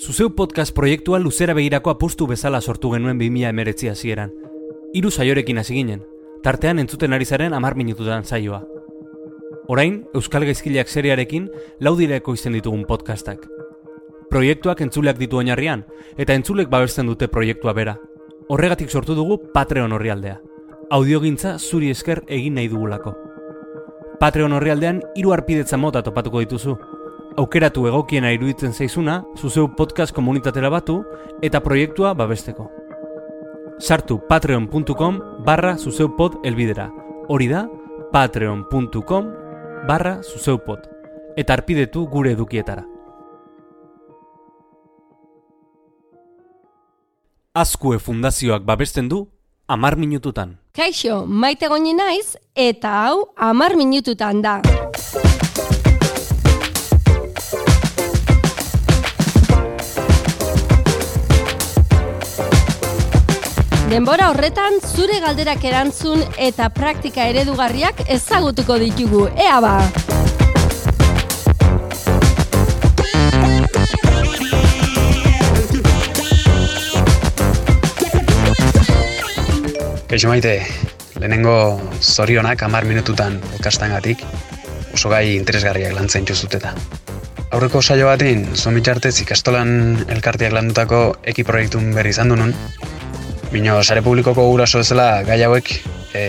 Zuzeu podcast proiektua luzera begirako apustu bezala sortu genuen 2000 emeretzi hasieran. Hiru saiorekin hasi ginen, tartean entzuten ari zaren amar minututan saioa. Orain, Euskal Gaizkileak seriarekin laudireko izen ditugun podcastak. Proiektuak entzuleak ditu oinarrian, eta entzulek babesten dute proiektua bera. Horregatik sortu dugu Patreon horrialdea. Audiogintza zuri esker egin nahi dugulako. Patreon horrialdean hiru arpidetza mota topatuko dituzu. Aukeratu egokiena iruditzen zaizuna, zuzeu podcast komunitatera batu eta proiektua babesteko. Sartu patreon.com barra zuzeupod elbidera. Hori da, patreon.com barra zuzeupod. Eta arpidetu gure edukietara. Azkue fundazioak babesten du, amar minututan. Kaixo, maite goni naiz, eta hau amar minututan da. Denbora horretan zure galderak erantzun eta praktika eredugarriak ezagutuko ditugu. Ea ba! Kaixo maite, lehenengo zorionak amar minututan podcastan oso gai interesgarriak lan zain txuzuteta. Aurreko saio batin, zomitxartez ikastolan elkartiak landutako eki proiektun berri izan dunun, Bino, sare publikoko guraso ezela gai hauek e,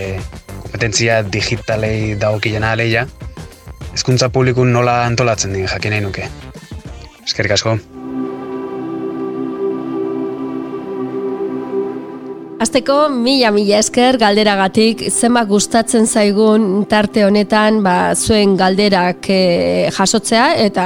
kompetentzia digitalei dagokilena aleia, hezkuntza publikun nola antolatzen din jakin nahi nuke. Eskerrik asko. Azteko, mila mila esker galderagatik, zenbat gustatzen zaigun tarte honetan, ba, zuen galderak e, jasotzea eta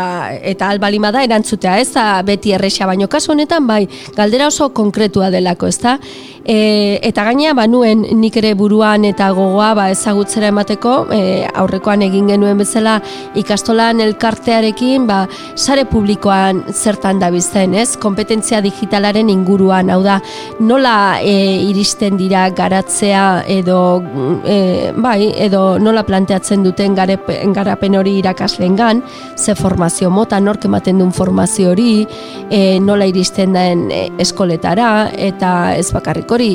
eta albalima da erantzutea, ez da beti erresa baino kasu honetan, bai, galdera oso konkretua delako, ez da? E, eta gaina, ba, nuen nik ere buruan eta gogoa ba, ezagutzera emateko, e, aurrekoan egin genuen bezala ikastolan elkartearekin, ba, sare publikoan zertan da bizten, ez? Kompetentzia digitalaren inguruan, hau da, nola e, iristen dira garatzea edo e, bai, edo nola planteatzen duten garapen hori irakaslengan, ze formazio mota, nork ematen duen formazio hori, e, nola iristen den e, eskoletara, eta ez bakarrik hori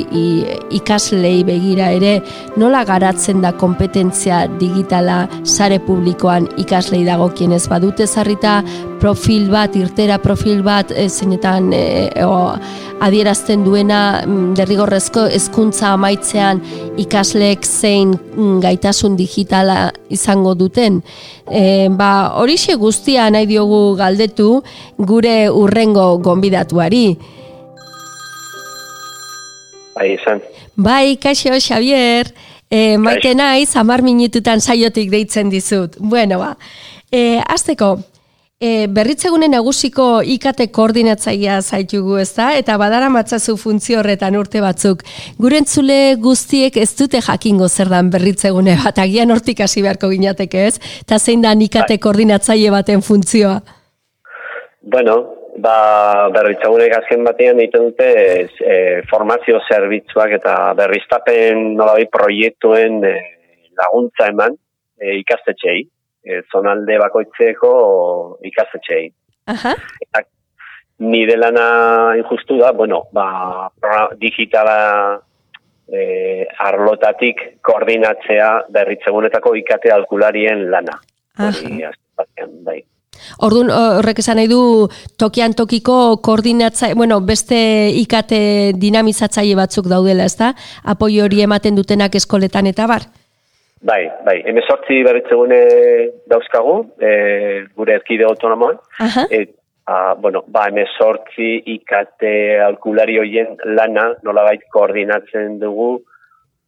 ikaslei begira ere nola garatzen da kompetentzia digitala sare publikoan ikaslei dagokien ez badute zarrita profil bat, irtera profil bat e, zeinetan e, adierazten duena mm, derrigorrezko hezkuntza amaitzean ikasleek zein mm, gaitasun digitala izango duten. E, ba, horixe guztia nahi diogu galdetu gure urrengo gonbidatuari. Bai, izan. Bai, kaixo, Xavier. E, maite naiz, amar minututan saiotik deitzen dizut. Bueno, ba. E, azteko, e, berritzegunen nagusiko ikate koordinatzaia zaitugu ez da, eta badara matzazu funtzio horretan urte batzuk. Gurentzule guztiek ez dute jakingo zer dan berritzegune bat, agian hortik hasi beharko ginateke ez, eta zein da ikate bai. koordinatzaile baten funtzioa? Bueno, ba, berritzagunek azken batean egiten dute e, formazio zerbitzuak eta berriztapen nolabai proiektuen e, laguntza eman e, ikastetxei, e, zonalde bakoitzeko ikastetxei. Aha. Eta nire lana injustu da, bueno, ba, digitala e, arlotatik koordinatzea berritzegunetako ikate alkularien lana. Aha. bai. Orduan horrek esan nahi du tokian tokiko koordinatza, bueno, beste ikate dinamizatzaile batzuk daudela, ezta? Apoio hori ematen dutenak eskoletan eta bar? Bai, bai, emezortzi berritzegune dauzkagu, e, gure erkide autonomoan, eta, bueno, ba, emezortzi ikate alkulari hoien lana nolabait koordinatzen dugu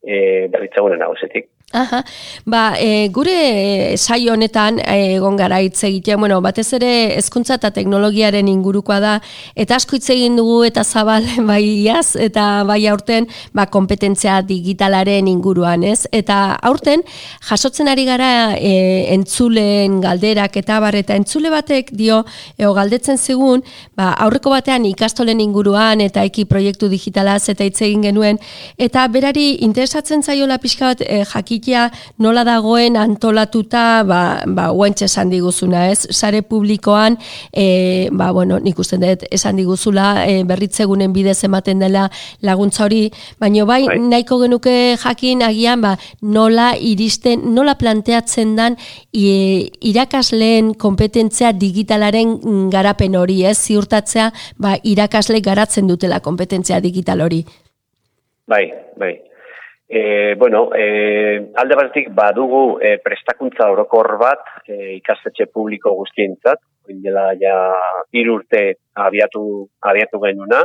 e, berritzegune nagozetik. Aha, ba, e, gure saio honetan e, egon gara hitz egiten, bueno, batez ere hezkuntza eta teknologiaren ingurukoa da, eta asko hitz egin dugu eta zabal bai iaz, eta bai aurten ba, kompetentzia digitalaren inguruan, ez? Eta aurten jasotzen ari gara e, entzulen galderak eta bar, eta entzule batek dio, eo galdetzen zigun, ba, aurreko batean ikastolen inguruan eta eki proiektu digitalaz eta hitz egin genuen, eta berari interesatzen zaiola pixka bat e, jaki jakitea nola dagoen antolatuta, ba, ba uentxe esan diguzuna, ez? Sare publikoan, e, ba, bueno, nik usten dut esan diguzula, e, berritzegunen bidez ematen dela laguntza hori, baina bai, bai, nahiko genuke jakin agian, ba, nola iristen, nola planteatzen dan e, irakasleen kompetentzia digitalaren garapen hori, ez? Ziurtatzea, ba, irakasle garatzen dutela kompetentzia digital hori. Bai, bai. E, bueno, e, alde batetik badugu e, prestakuntza orokor bat e, ikastetxe publiko guztientzat, dela ja irurte abiatu, abiatu genuna.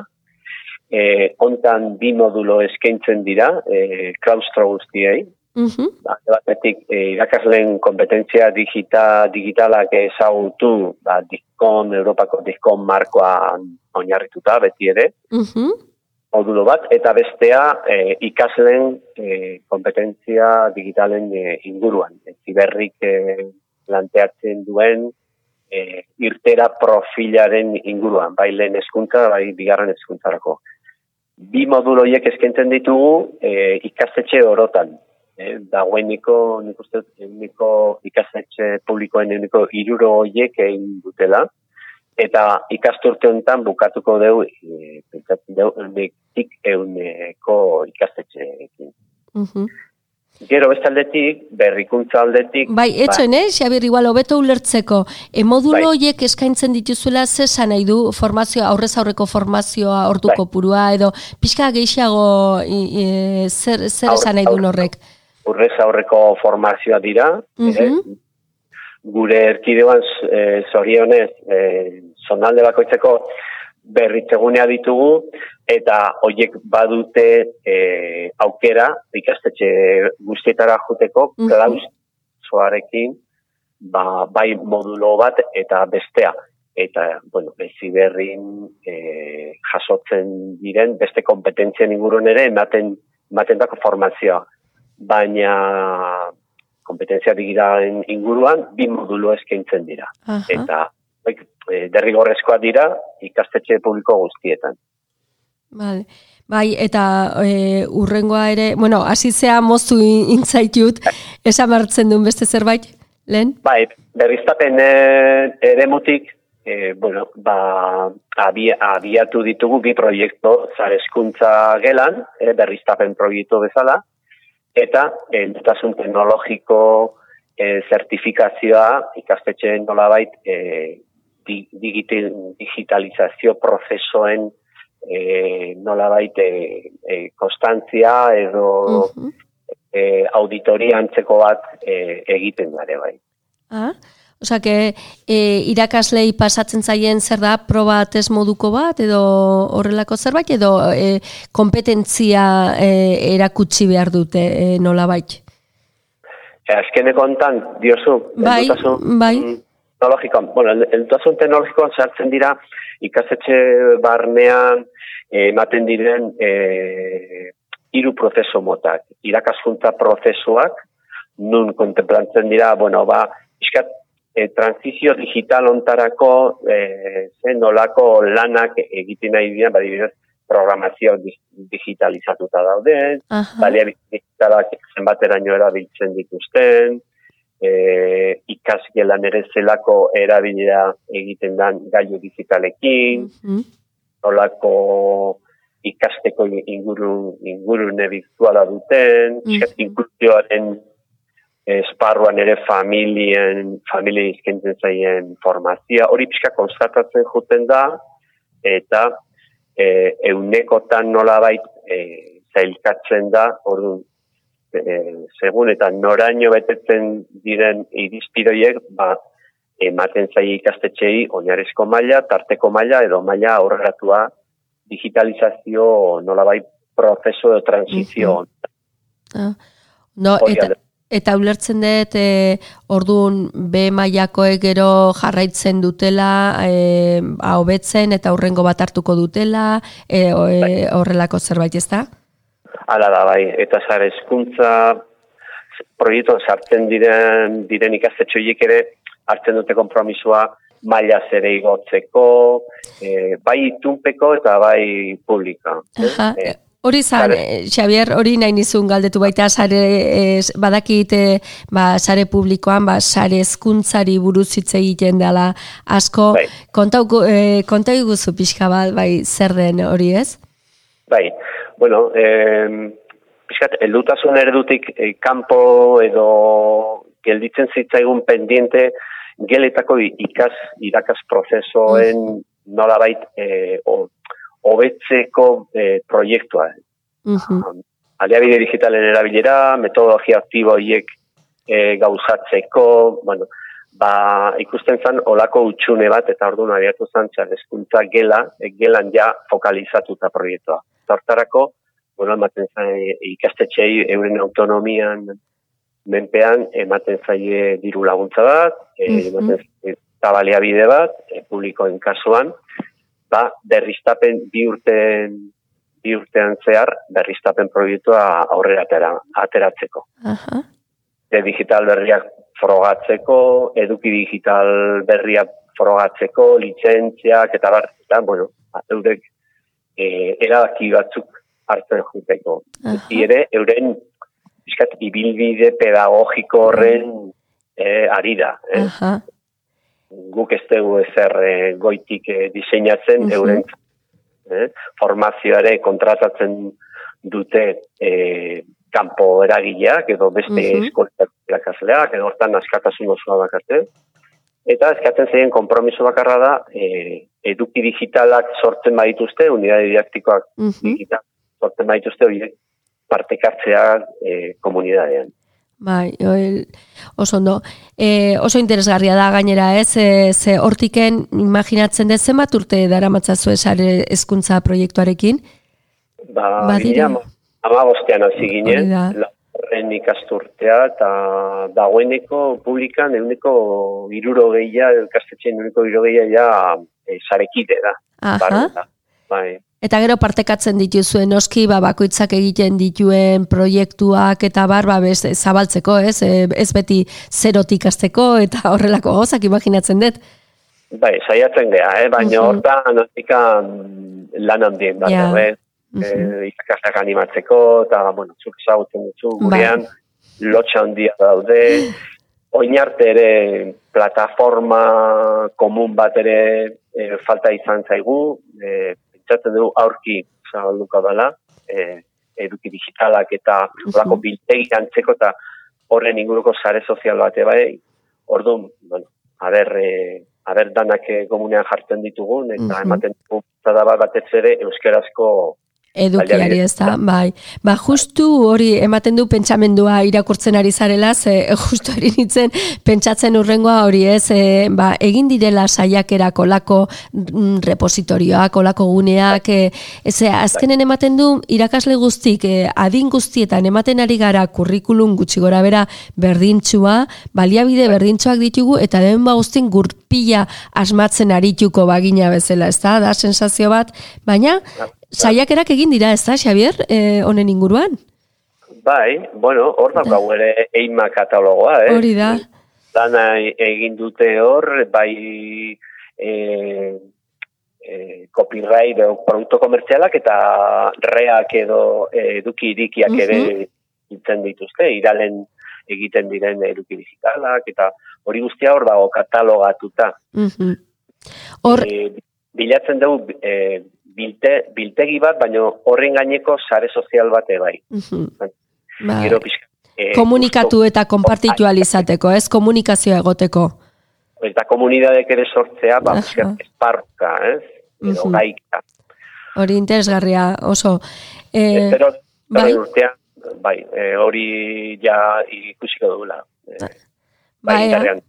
E, ontan bi modulo eskaintzen dira, e, klaustro guztiei. Uh -huh. Alde batetik e, irakasleen kompetentzia digita, digitalak ezagutu, ba, diskon, Europako diskon markoa oinarrituta beti ere. Uh modulo bat, eta bestea e, ikasleen e, kompetentzia digitalen e, inguruan. E, ziberrik e, planteatzen duen e, irtera profilaren inguruan, bai lehen eskuntza, bai bigarren eskuntzarako. Bi modulo hiek eskentzen ditugu e, ikastetxe orotan. E, dagoeniko, nik uste, ikastetxe publikoen niko iruro hoiek egin dutela eta ikasturte honetan bukatuko dugu e, pentsatzen dugu netik euneko ikastetxeekin. Uh Gero bestaldetik, berrikuntza aldetik... Bai, etxoen, ba, eh, Xabir, igual, hobeto ulertzeko, e, modulo bai. eskaintzen dituzuela ze nahi du formazioa, aurrez aurreko formazioa orduko bai. purua, edo pixka gehiago e, zer, zer esan nahi du horrek? Aurrez aurreko formazioa dira, uh gure erkideoan e, zorionez e, zonalde bakoitzeko berritzegunea ditugu eta hoiek badute e, aukera ikastetxe guztietara joteko mm -hmm. ba, bai modulo bat eta bestea eta bueno, bezi berrin e, jasotzen diren beste kompetentzien ingurun ere ematen, ematen dako formazioa baina kompetentzia digitalen inguruan bi modulo eskaintzen dira. Eta e, derrigorrezkoa dira ikastetxe publiko guztietan. Vale. Bai, eta e, urrengoa ere, bueno, asizea moztu intzaitut, esan martzen duen beste zerbait, lehen? Bai, berriztapen e, ere mutik, e, bueno, ba, abiatu ditugu bi proiektu zareskuntza gelan, e, berriztapen proiektu bezala, eta entutasun teknologiko e, zertifikazioa ikastetxeen nolabait e, digital, digitalizazio prozesoen e, nola baite e, konstantzia edo uh -huh. e, auditoria antzeko bat e, egiten dare bai. Ah, Osa, que e, irakaslei pasatzen zaien zer da, proba test moduko bat, edo horrelako zerbait, edo e, kompetentzia e, erakutsi behar dute e, nola bait? Azkeneko ontan, diozu, bai, bai. Mm, teknologikoan, bueno, entuazun teknologikoan sartzen dira ikasetxe barnean eh, ematen diren e, hiru prozeso motak. Irakaskuntza prozesuak, nun kontemplantzen dira, bueno, ba, iskat, e, transizio digital ontarako e, zen nolako lanak egiten nahi dira, badibidez, programazio digitalizatuta daude, uh -huh. balia digitalak zenbateraino erabiltzen dituzten, e, ikasgelan ere zelako erabilera egiten dan gailu digitalekin, mm nolako ikasteko inguru, ingurune virtuala duten, mm -hmm. esparruan ere familien, familien izkentzen zaien formazia, hori pixka konstatatzen juten da, eta e, eunekotan nolabait e, zailkatzen da, orduan, e, segun eta noraino betetzen diren irizpidoiek, ba, ematen zai ikastetxei oinarezko maila, tarteko maila edo maila aurreratua digitalizazio nolabai prozeso de transizio. Ah. No, eta, eta ulertzen dut, e, orduan B mailakoek gero jarraitzen dutela, e, hobetzen eta hurrengo bat hartuko dutela, e, horrelako zerbait ez da? Hala da, bai, eta zara eskuntza proiektu sartzen diren, diren ikastetxoiek ere hartzen dute kompromisua maila zere igotzeko, e, bai itunpeko eta bai publika. Aha, e, hori zan, Xavier, hori nahi nizun galdetu baita sare es, badakit ba, sare publikoan, ba, sare eskuntzari buruz hitz egiten dela asko, bai. kontau, e, kontau guzu pixka bat, bai, zer den hori ez? Bai, bueno, eh, pixkat, eldutasun erdutik eh, kanpo edo gelditzen zitzaigun pendiente geletako ikas, irakas prozesoen mm. nolabait eh, hobetzeko eh, proiektua. Mm -hmm. Aliabide digitalen erabilera, metodologia aktibo hiek eh, gauzatzeko, bueno, ba, ikusten zan olako utxune bat, eta orduan abiatu zan eskuntza gela, e, gelan ja fokalizatuta proiektua. Zortarako, bueno, ematen zan ikastetxei euren autonomian menpean, ematen zaie diru laguntza bat, mm -hmm. ematen zabalea bide bat, e, publikoen kasuan, ba, berriztapen bi urten bi urtean zehar berriztapen proiektua aurrera ateratzeko. Uh De digital berriak frogatzeko, eduki digital berriak frogatzeko, lizentziak eta bar, eta, bueno, ba, eurek e, erabaki batzuk hartzen juteko. Uh -huh. ere, euren iskat, ibilbide pedagogiko horren e, ari da. Eh? Uh guk ez dugu ezer e, goitik e, diseinatzen, mm euren e, formazioare kontratatzen dute e, kanpo eragileak edo beste mm -hmm. edo hortan askatasun osoa bakarte. Eta eskatzen zeien kompromiso bakarra da, e, eduki digitalak sortzen badituzte, unidade didaktikoak mm digital sortzen badituzte, hori partekartzea e, komunidadean. Bai, oso ondo. E, oso interesgarria da gainera, ez? E, ze hortiken imaginatzen dut zenbat urte dara matzazu esare eskuntza proiektuarekin? Ba, Badira? ama bostean hasi ginen, horren ikasturtea, eta dagoeneko publikan eguneko iruro gehia, elkastetxean eguneko iruro gehia ja e, sarekide da. Aha. Bai. Eta gero partekatzen dituzuen noski ba bakoitzak egiten dituen proiektuak eta bar ba bez, zabaltzeko, ez? E, ez beti zerotik hasteko eta horrelako gozak imaginatzen dut. Bai, saiatzen gea, eh? baina uh -huh. hortan lan handien bat, yeah. eh? Uh -huh. animatzeko, eta, bueno, zuk ezagutzen dutzu, bai. gurean, bai. lotxa handia daude, oinarte ere plataforma komun bat ere e, falta izan zaigu, e, pentsatzen dugu aurki zabalduka dela, e, eduki digitalak eta horako biltegi antzeko eta horren inguruko sare sozial bate bai, orduan, bueno, haber, e, haber danak komunean jartzen ditugun, eta ematen dugu, bat batez ere, euskerazko edukiari ez da, bai. Ba, justu hori ematen du pentsamendua irakurtzen ari zarela, ze justu hori nintzen pentsatzen urrengoa hori ez, e, ba, egin direla saiakera kolako mm, repositorioak, kolako guneak, e, ez, azkenen ematen du irakasle guztik, e, adin guztietan ematen ari gara kurrikulum gutxi gora bera berdintxua, baliabide berdintxuak ditugu, eta den ba guztin gurpila asmatzen arituko bagina bezala, ez da, da sensazio bat, baina saiakerak egin dira, ez da, Xavier, eh, honen inguruan? Bai, bueno, hor da gau ere eima katalogoa, eh? Hori da. Dana egin dute hor, bai e, e, copyright produktu komertzialak eta reak edo eduki irikiak ere itzen dituzte, iralen egiten diren eduki digitalak, eta hori guztia hor dago katalogatuta. Hor... E, bilatzen dugu e, bilte, biltegi bat, baino horren gaineko sare sozial bate bai. bai. Gero eh, Komunikatu eta konpartitu alizateko, ez komunikazioa egoteko. Eta komunidadek ere sortzea, ba, esparruka, ez? Edo gaika. Hori interesgarria, oso. Eh, Espero, bai, urtean, bai, hori ja ikusiko dugula. Bai, bai,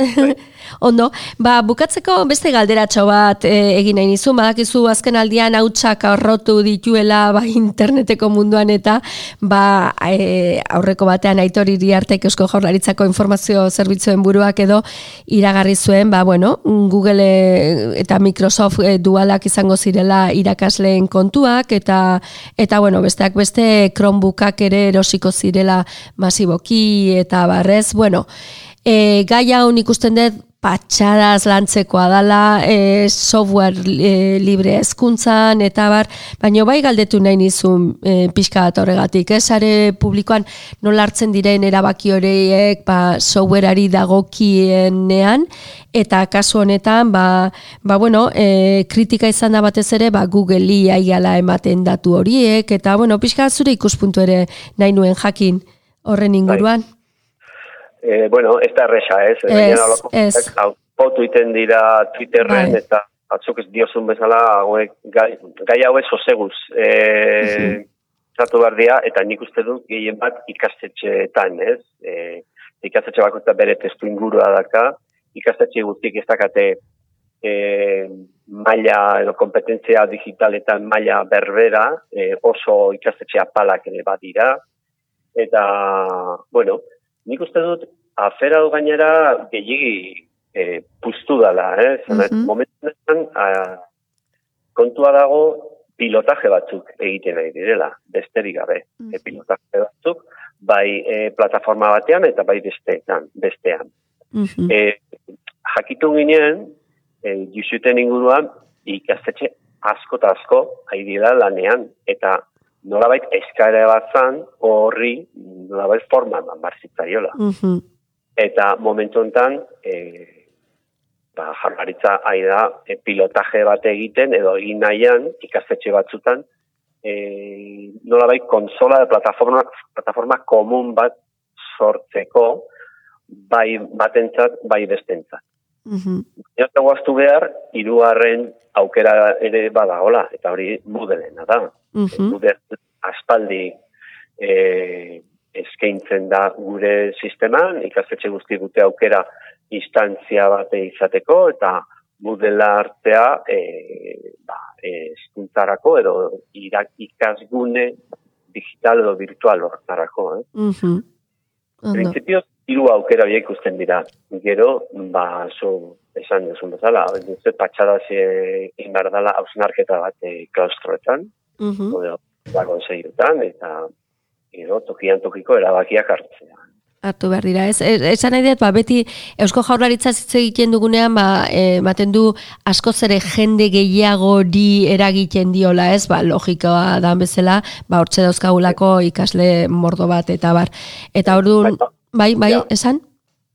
Ondo, ba, bukatzeko beste galderatxo bat e, egin nahi nizu, badakizu azken aldian hautsak arrotu dituela ba, interneteko munduan eta ba, e, aurreko batean aitori diartek eusko jorlaritzako informazio zerbitzuen buruak edo iragarri zuen, ba, bueno, Google e, eta Microsoft e, dualak izango zirela irakasleen kontuak eta eta bueno, besteak beste Chromebookak ere erosiko zirela masiboki eta barrez, bueno, E, gai hau ikusten dut patxadaz lantzekoa dala, e, software e, libre ezkuntzan, eta bar, baina bai galdetu nahi nizun e, pixka bat horregatik, ez, are publikoan nola hartzen diren erabaki horiek ba, softwareari dagokienean, eta kasu honetan, ba, ba bueno, e, kritika izan da batez ere, ba, Google-i aiala ematen datu horiek, eta bueno, pixka zure ikuspuntu ere nahi nuen jakin horren inguruan. Bai. E, bueno, ez da erresa, ez? Ez, ez. Foto iten dira Twitterren, bai. eta batzuk ez diozun bezala, hauek, gai, gai hau ez oseguz. E, zatu behar dira, eta nik uste dut gehien bat ikastetxeetan, ez? E, ikastetxe bako eta bere testu ingurua daka, ikastetxe guztik ez dakate e, maila edo kompetentzia digitaletan maila berbera, e, oso ikastetxe apalak ere bat dira, eta, bueno, nik uste dut, afera du gainera gehiagi e, puztu dala, eh? Mm -hmm. Momentan, kontua dago, pilotaje batzuk egiten nahi direla, besterik gabe, mm -hmm. e, pilotaje batzuk, bai e, plataforma batean eta bai bestean, bestean. Mm -hmm. e, jakitu ginen, e, jusuten inguruan, ikastetxe asko eta asko, ari dira lanean, eta nolabait eskaera bat zan, horri nolabait forma man barzitzaiola. Mm Eta momentu enten, e, ba, jarraritza ari da e, pilotaje bat egiten, edo egin nahian, ikastetxe batzutan, e, nolabait konsola de plataforma, plataforma komun bat sortzeko, bai batentzat, bai bestentzat. Mm -hmm. behar, iruaren aukera ere bada, hola, eta hori budelena da. Mm -hmm. aspaldi e, eskaintzen da gure sisteman, ikastetxe guzti dute aukera instantzia bate izateko, eta budela artea e, ba, eskuntzarako edo irak, ikasgune digital edo virtual hortarako. Eh? Mm -hmm. Hiru aukera biek ikusten dira. Gero, ba, so, esan duzun bezala, duzet patxada ze inbardala hausnarketa bat e, klaustroetan, mm -hmm. eta gero, tokian tokiko erabakiak hartzea. Artu behar dira, ez? E, esan nahi dut, ba, beti Eusko Jaurlaritza zitze egiten dugunean, ba, e, baten du asko zere jende gehiago di eragiten diola, ez? Ba, logikoa da bezala, ba, hortxe dauzkagulako ikasle mordo bat, eta bar. Eta orduan, bai, bai, bai esan?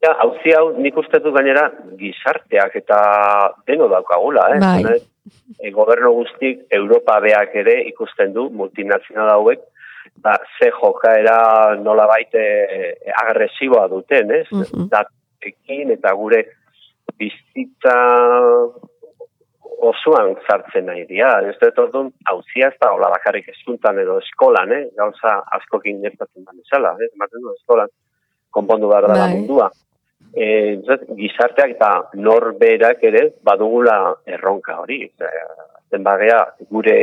Ja, hauzi hau nik uste du gainera gizarteak eta deno daukagula, eh? Bai. E, goberno guztik Europa beak ere ikusten du multinazional hauek, ba, ze jokaera nola baite agresiboa duten, ez? Mm -hmm. Datekin eta gure bizitza osoan zartzen nahi dira. Ez dut orduan, hauzia ez da hola bakarrik eskuntan edo eskolan, eh? Gauza askokin gertatzen da mesala, eh? Ematen du eskolan konpondu behar da bai. mundua e, gizarteak eta norberak ere badugula erronka hori. Bagea, gure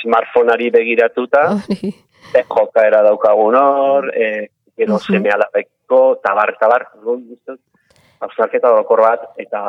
smartphoneari begiratuta, e, joka era daukagun hor, e, gero uh -huh. seme alapeko, tabar, tabar, hausnarketa dokor bat eta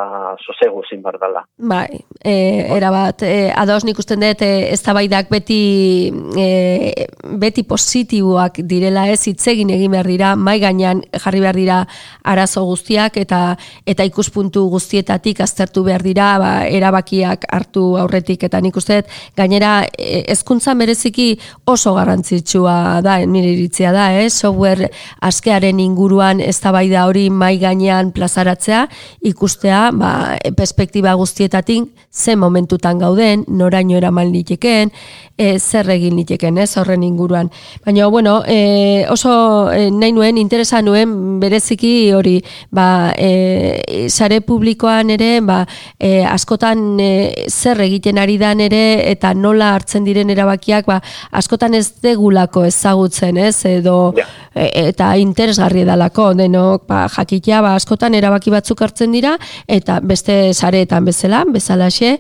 sosegu zin bardala. Bai, e, era bat, e, ados nik usten dut, e, ez beti, e, beti positiboak direla ez, itzegin egin behar dira, mai gainean jarri behar dira arazo guztiak eta eta ikuspuntu guztietatik aztertu behar dira, ba, erabakiak hartu aurretik eta nik uste dut, gainera e, ezkuntza mereziki oso garrantzitsua da, nire iritzia da, eh? software askearen inguruan ez hori mai gainean plaza plazaratzea, ikustea, ba, perspektiba guztietatik, ze momentutan gauden, noraino eraman litekeen, e, zer egin litekeen, ez, horren inguruan. Baina, bueno, e, oso e, nahi nuen, interesa nuen, bereziki hori, ba, e, sare publikoan ere, ba, e, askotan e, zer egiten ari dan ere, eta nola hartzen diren erabakiak, ba, askotan ez degulako ezagutzen, ez, edo, e, eta interesgarri edalako, denok, ba, jakitea, ba, askotan era erabaki batzuk hartzen dira eta beste sareetan bezala, bezalaxe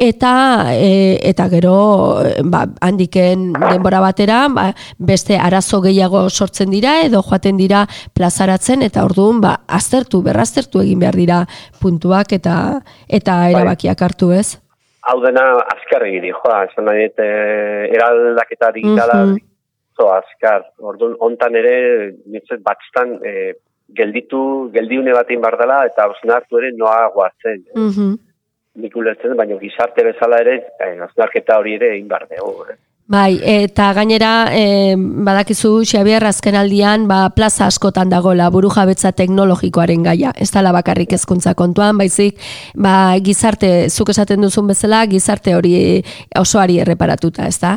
eta e, eta gero ba, handiken denbora batera ba, beste arazo gehiago sortzen dira edo joaten dira plazaratzen eta orduan ba, aztertu, berraztertu egin behar dira puntuak eta eta bai. erabakiak hartu ez. Hau dena azkar egin, joa, esan nahi, e, eraldaketa digitala, mm -hmm. Zo azkar, orduan, ontan ere, nintzen, batztan, e, gelditu, geldiune batin bardala, eta osnartu ere noa guatzen. Mm -hmm. Nik ulertzen, baina gizarte bezala ere, eh, osnarketa hori ere egin barde. Eh? Bai, eta gainera, e, badakizu, Xabier, azken aldian, ba, plaza askotan dagoela buru jabetza teknologikoaren gaia. Ez dala bakarrik ezkuntza kontuan, baizik, ba, gizarte, zuk esaten duzun bezala, gizarte hori osoari erreparatuta, ez da?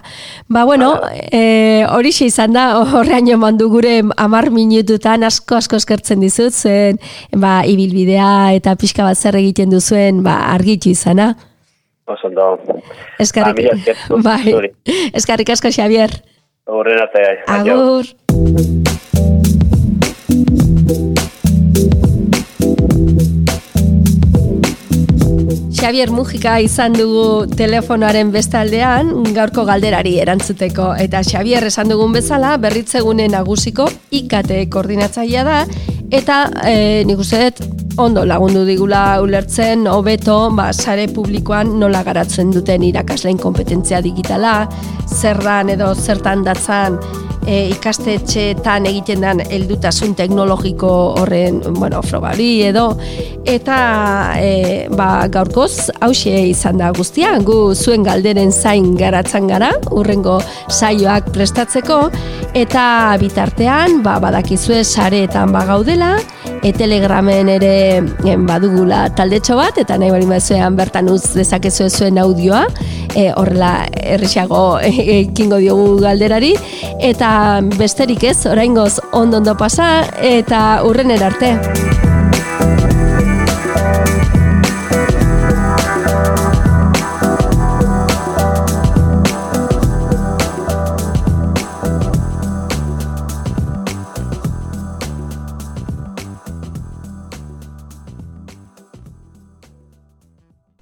Ba, bueno, e, hori izan da, horrean jo mandu gure amar minututan asko asko eskertzen dizut, zen, ba, ibilbidea eta pixka bat zer egiten duzuen, ba, argitu izana. Osondo. Eskarrik. Ba, bai. Eskarrik asko Xavier. Horren arte. Agur. Xavier Mujika izan dugu telefonoaren bestaldean gaurko galderari erantzuteko eta Xavier esan dugun bezala berritzegune nagusiko ikate koordinatzailea da eta e, nik uste ondo lagundu digula ulertzen hobeto ba, sare publikoan nola garatzen duten irakasleen kompetentzia digitala, zerran edo zertan datzan e, ikastetxeetan egiten den heldutasun teknologiko horren bueno, frobari edo eta e, ba, gaurkoz hause izan da guztia gu zuen galderen zain garatzen gara urrengo saioak prestatzeko eta bitartean ba, badakizue sareetan bagaudela e telegramen ere en, badugula taldetxo bat, eta nahi bari mazuean bertan uz dezakezu zuen audioa, e, horrela errixago ekingo diogu galderari, eta besterik ez, oraingoz ondo ondo pasa, eta urren erarte.